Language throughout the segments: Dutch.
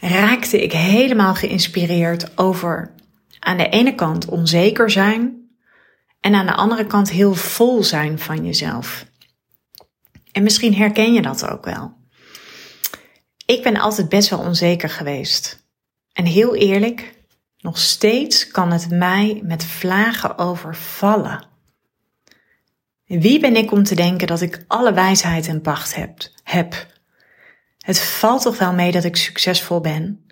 raakte ik helemaal geïnspireerd over aan de ene kant onzeker zijn en aan de andere kant heel vol zijn van jezelf. En misschien herken je dat ook wel. Ik ben altijd best wel onzeker geweest. En heel eerlijk, nog steeds kan het mij met vlagen overvallen. Wie ben ik om te denken dat ik alle wijsheid en pacht heb? heb? Het valt toch wel mee dat ik succesvol ben?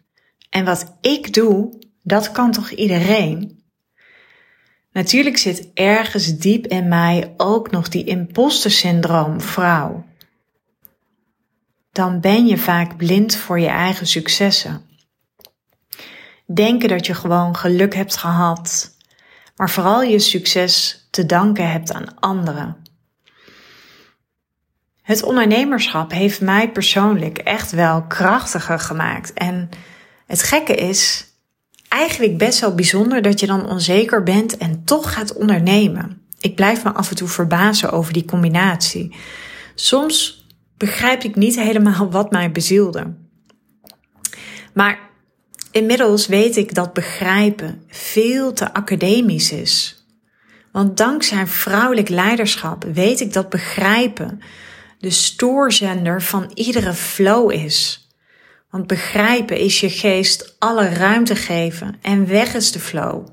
En wat ik doe, dat kan toch iedereen? Natuurlijk zit ergens diep in mij ook nog die imposter syndroom vrouw. Dan ben je vaak blind voor je eigen successen. Denken dat je gewoon geluk hebt gehad, maar vooral je succes te danken hebt aan anderen. Het ondernemerschap heeft mij persoonlijk echt wel krachtiger gemaakt. En het gekke is eigenlijk best wel bijzonder dat je dan onzeker bent en toch gaat ondernemen. Ik blijf me af en toe verbazen over die combinatie. Soms begrijp ik niet helemaal wat mij bezielde. Maar inmiddels weet ik dat begrijpen veel te academisch is. Want dankzij vrouwelijk leiderschap weet ik dat begrijpen de stoorzender van iedere flow is. Want begrijpen is je geest alle ruimte geven en weg is de flow.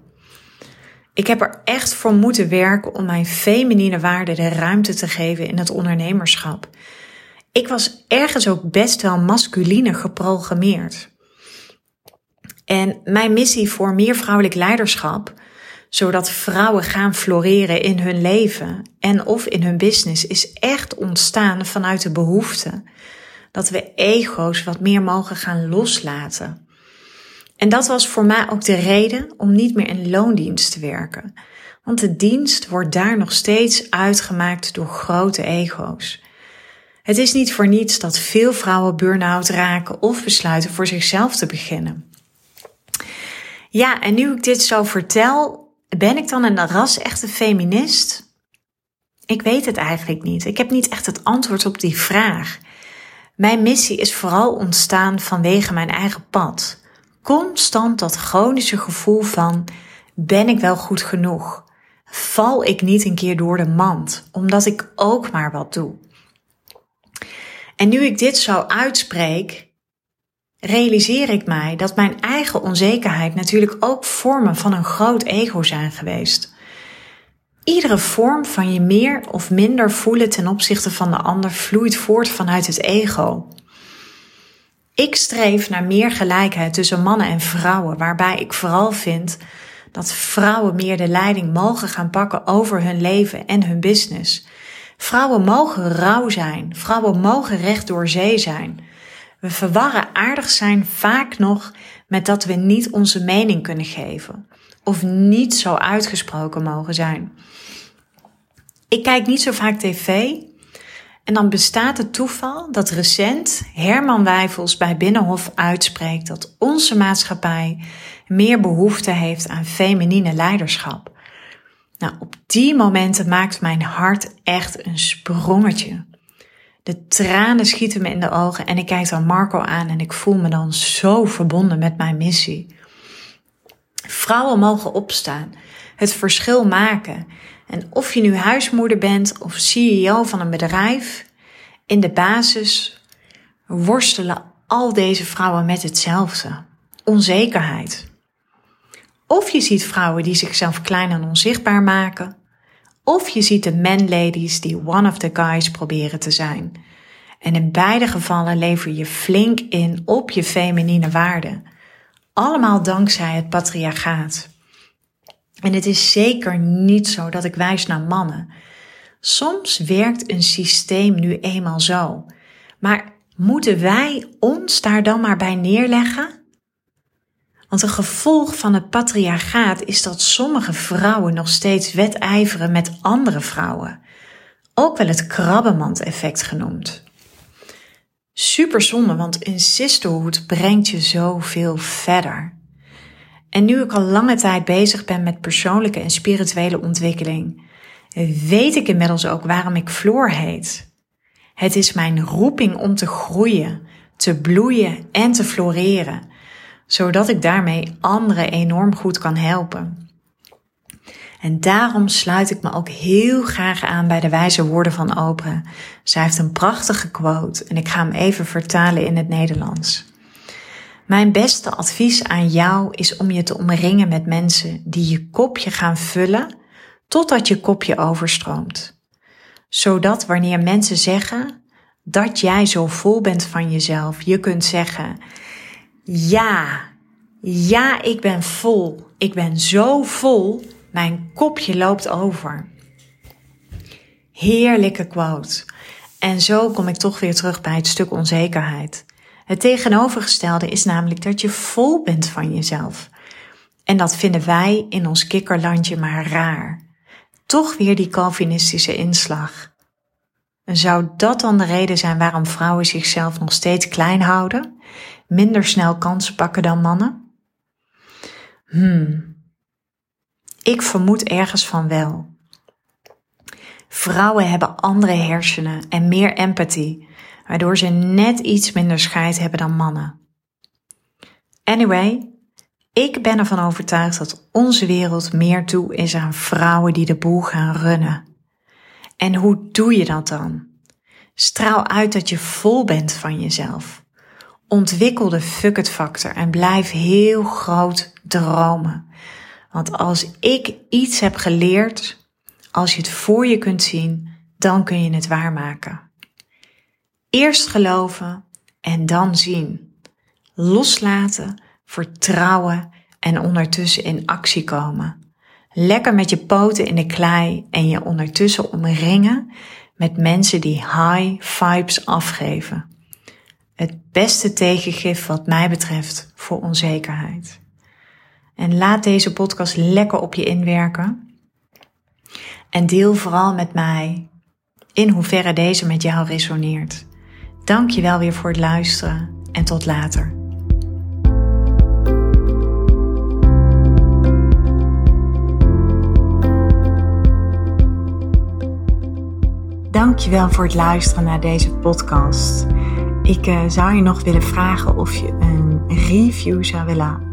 Ik heb er echt voor moeten werken om mijn feminine waarde de ruimte te geven in het ondernemerschap. Ik was ergens ook best wel masculine geprogrammeerd. En mijn missie voor meer vrouwelijk leiderschap zodat vrouwen gaan floreren in hun leven en of in hun business, is echt ontstaan vanuit de behoefte dat we ego's wat meer mogen gaan loslaten. En dat was voor mij ook de reden om niet meer in loondienst te werken. Want de dienst wordt daar nog steeds uitgemaakt door grote ego's. Het is niet voor niets dat veel vrouwen burn-out raken of besluiten voor zichzelf te beginnen. Ja, en nu ik dit zo vertel, ben ik dan een ras-echte feminist? Ik weet het eigenlijk niet. Ik heb niet echt het antwoord op die vraag. Mijn missie is vooral ontstaan vanwege mijn eigen pad. Constant dat chronische gevoel van: ben ik wel goed genoeg? Val ik niet een keer door de mand, omdat ik ook maar wat doe? En nu ik dit zo uitspreek, realiseer ik mij dat mijn eigen onzekerheid natuurlijk ook vormen van een groot ego zijn geweest. Iedere vorm van je meer of minder voelen ten opzichte van de ander vloeit voort vanuit het ego. Ik streef naar meer gelijkheid tussen mannen en vrouwen, waarbij ik vooral vind dat vrouwen meer de leiding mogen gaan pakken over hun leven en hun business. Vrouwen mogen rauw zijn, vrouwen mogen recht door zee zijn. We verwarren aardig zijn vaak nog met dat we niet onze mening kunnen geven of niet zo uitgesproken mogen zijn. Ik kijk niet zo vaak tv en dan bestaat het toeval dat recent Herman Wijfels bij Binnenhof uitspreekt dat onze maatschappij meer behoefte heeft aan feminine leiderschap. Nou, op die momenten maakt mijn hart echt een sprongetje. De tranen schieten me in de ogen en ik kijk dan Marco aan en ik voel me dan zo verbonden met mijn missie. Vrouwen mogen opstaan, het verschil maken. En of je nu huismoeder bent of CEO van een bedrijf, in de basis worstelen al deze vrouwen met hetzelfde: onzekerheid. Of je ziet vrouwen die zichzelf klein en onzichtbaar maken, of je ziet de man-ladies die one of the guys proberen te zijn. En in beide gevallen lever je flink in op je feminine waarden. Allemaal dankzij het patriarchaat. En het is zeker niet zo dat ik wijs naar mannen. Soms werkt een systeem nu eenmaal zo. Maar moeten wij ons daar dan maar bij neerleggen? Want een gevolg van het patriarchaat is dat sommige vrouwen nog steeds wedijveren met andere vrouwen. Ook wel het krabbenmand-effect genoemd. Super zonde, want een sisterhood brengt je zoveel verder. En nu ik al lange tijd bezig ben met persoonlijke en spirituele ontwikkeling, weet ik inmiddels ook waarom ik Floor heet. Het is mijn roeping om te groeien, te bloeien en te floreren, zodat ik daarmee anderen enorm goed kan helpen. En daarom sluit ik me ook heel graag aan bij de wijze woorden van Oprah. Zij heeft een prachtige quote en ik ga hem even vertalen in het Nederlands. Mijn beste advies aan jou is om je te omringen met mensen die je kopje gaan vullen totdat je kopje overstroomt. Zodat wanneer mensen zeggen dat jij zo vol bent van jezelf, je kunt zeggen: Ja, ja, ik ben vol. Ik ben zo vol, mijn kopje loopt over. Heerlijke quote. En zo kom ik toch weer terug bij het stuk onzekerheid. Het tegenovergestelde is namelijk dat je vol bent van jezelf. En dat vinden wij in ons kikkerlandje maar raar. Toch weer die Calvinistische inslag. En zou dat dan de reden zijn waarom vrouwen zichzelf nog steeds klein houden, minder snel kansen pakken dan mannen? Hmm. Ik vermoed ergens van wel. Vrouwen hebben andere hersenen en meer empathie, waardoor ze net iets minder scheid hebben dan mannen. Anyway, ik ben ervan overtuigd dat onze wereld meer toe is aan vrouwen die de boel gaan runnen. En hoe doe je dat dan? Straal uit dat je vol bent van jezelf. Ontwikkel de fuck it factor en blijf heel groot dromen. Want als ik iets heb geleerd, als je het voor je kunt zien, dan kun je het waarmaken. Eerst geloven en dan zien. Loslaten, vertrouwen en ondertussen in actie komen. Lekker met je poten in de klei en je ondertussen omringen met mensen die high vibes afgeven. Het beste tegengif wat mij betreft voor onzekerheid. En laat deze podcast lekker op je inwerken. En deel vooral met mij in hoeverre deze met jou resoneert. Dank je wel weer voor het luisteren en tot later. Dankjewel voor het luisteren naar deze podcast. Ik uh, zou je nog willen vragen of je een review zou willen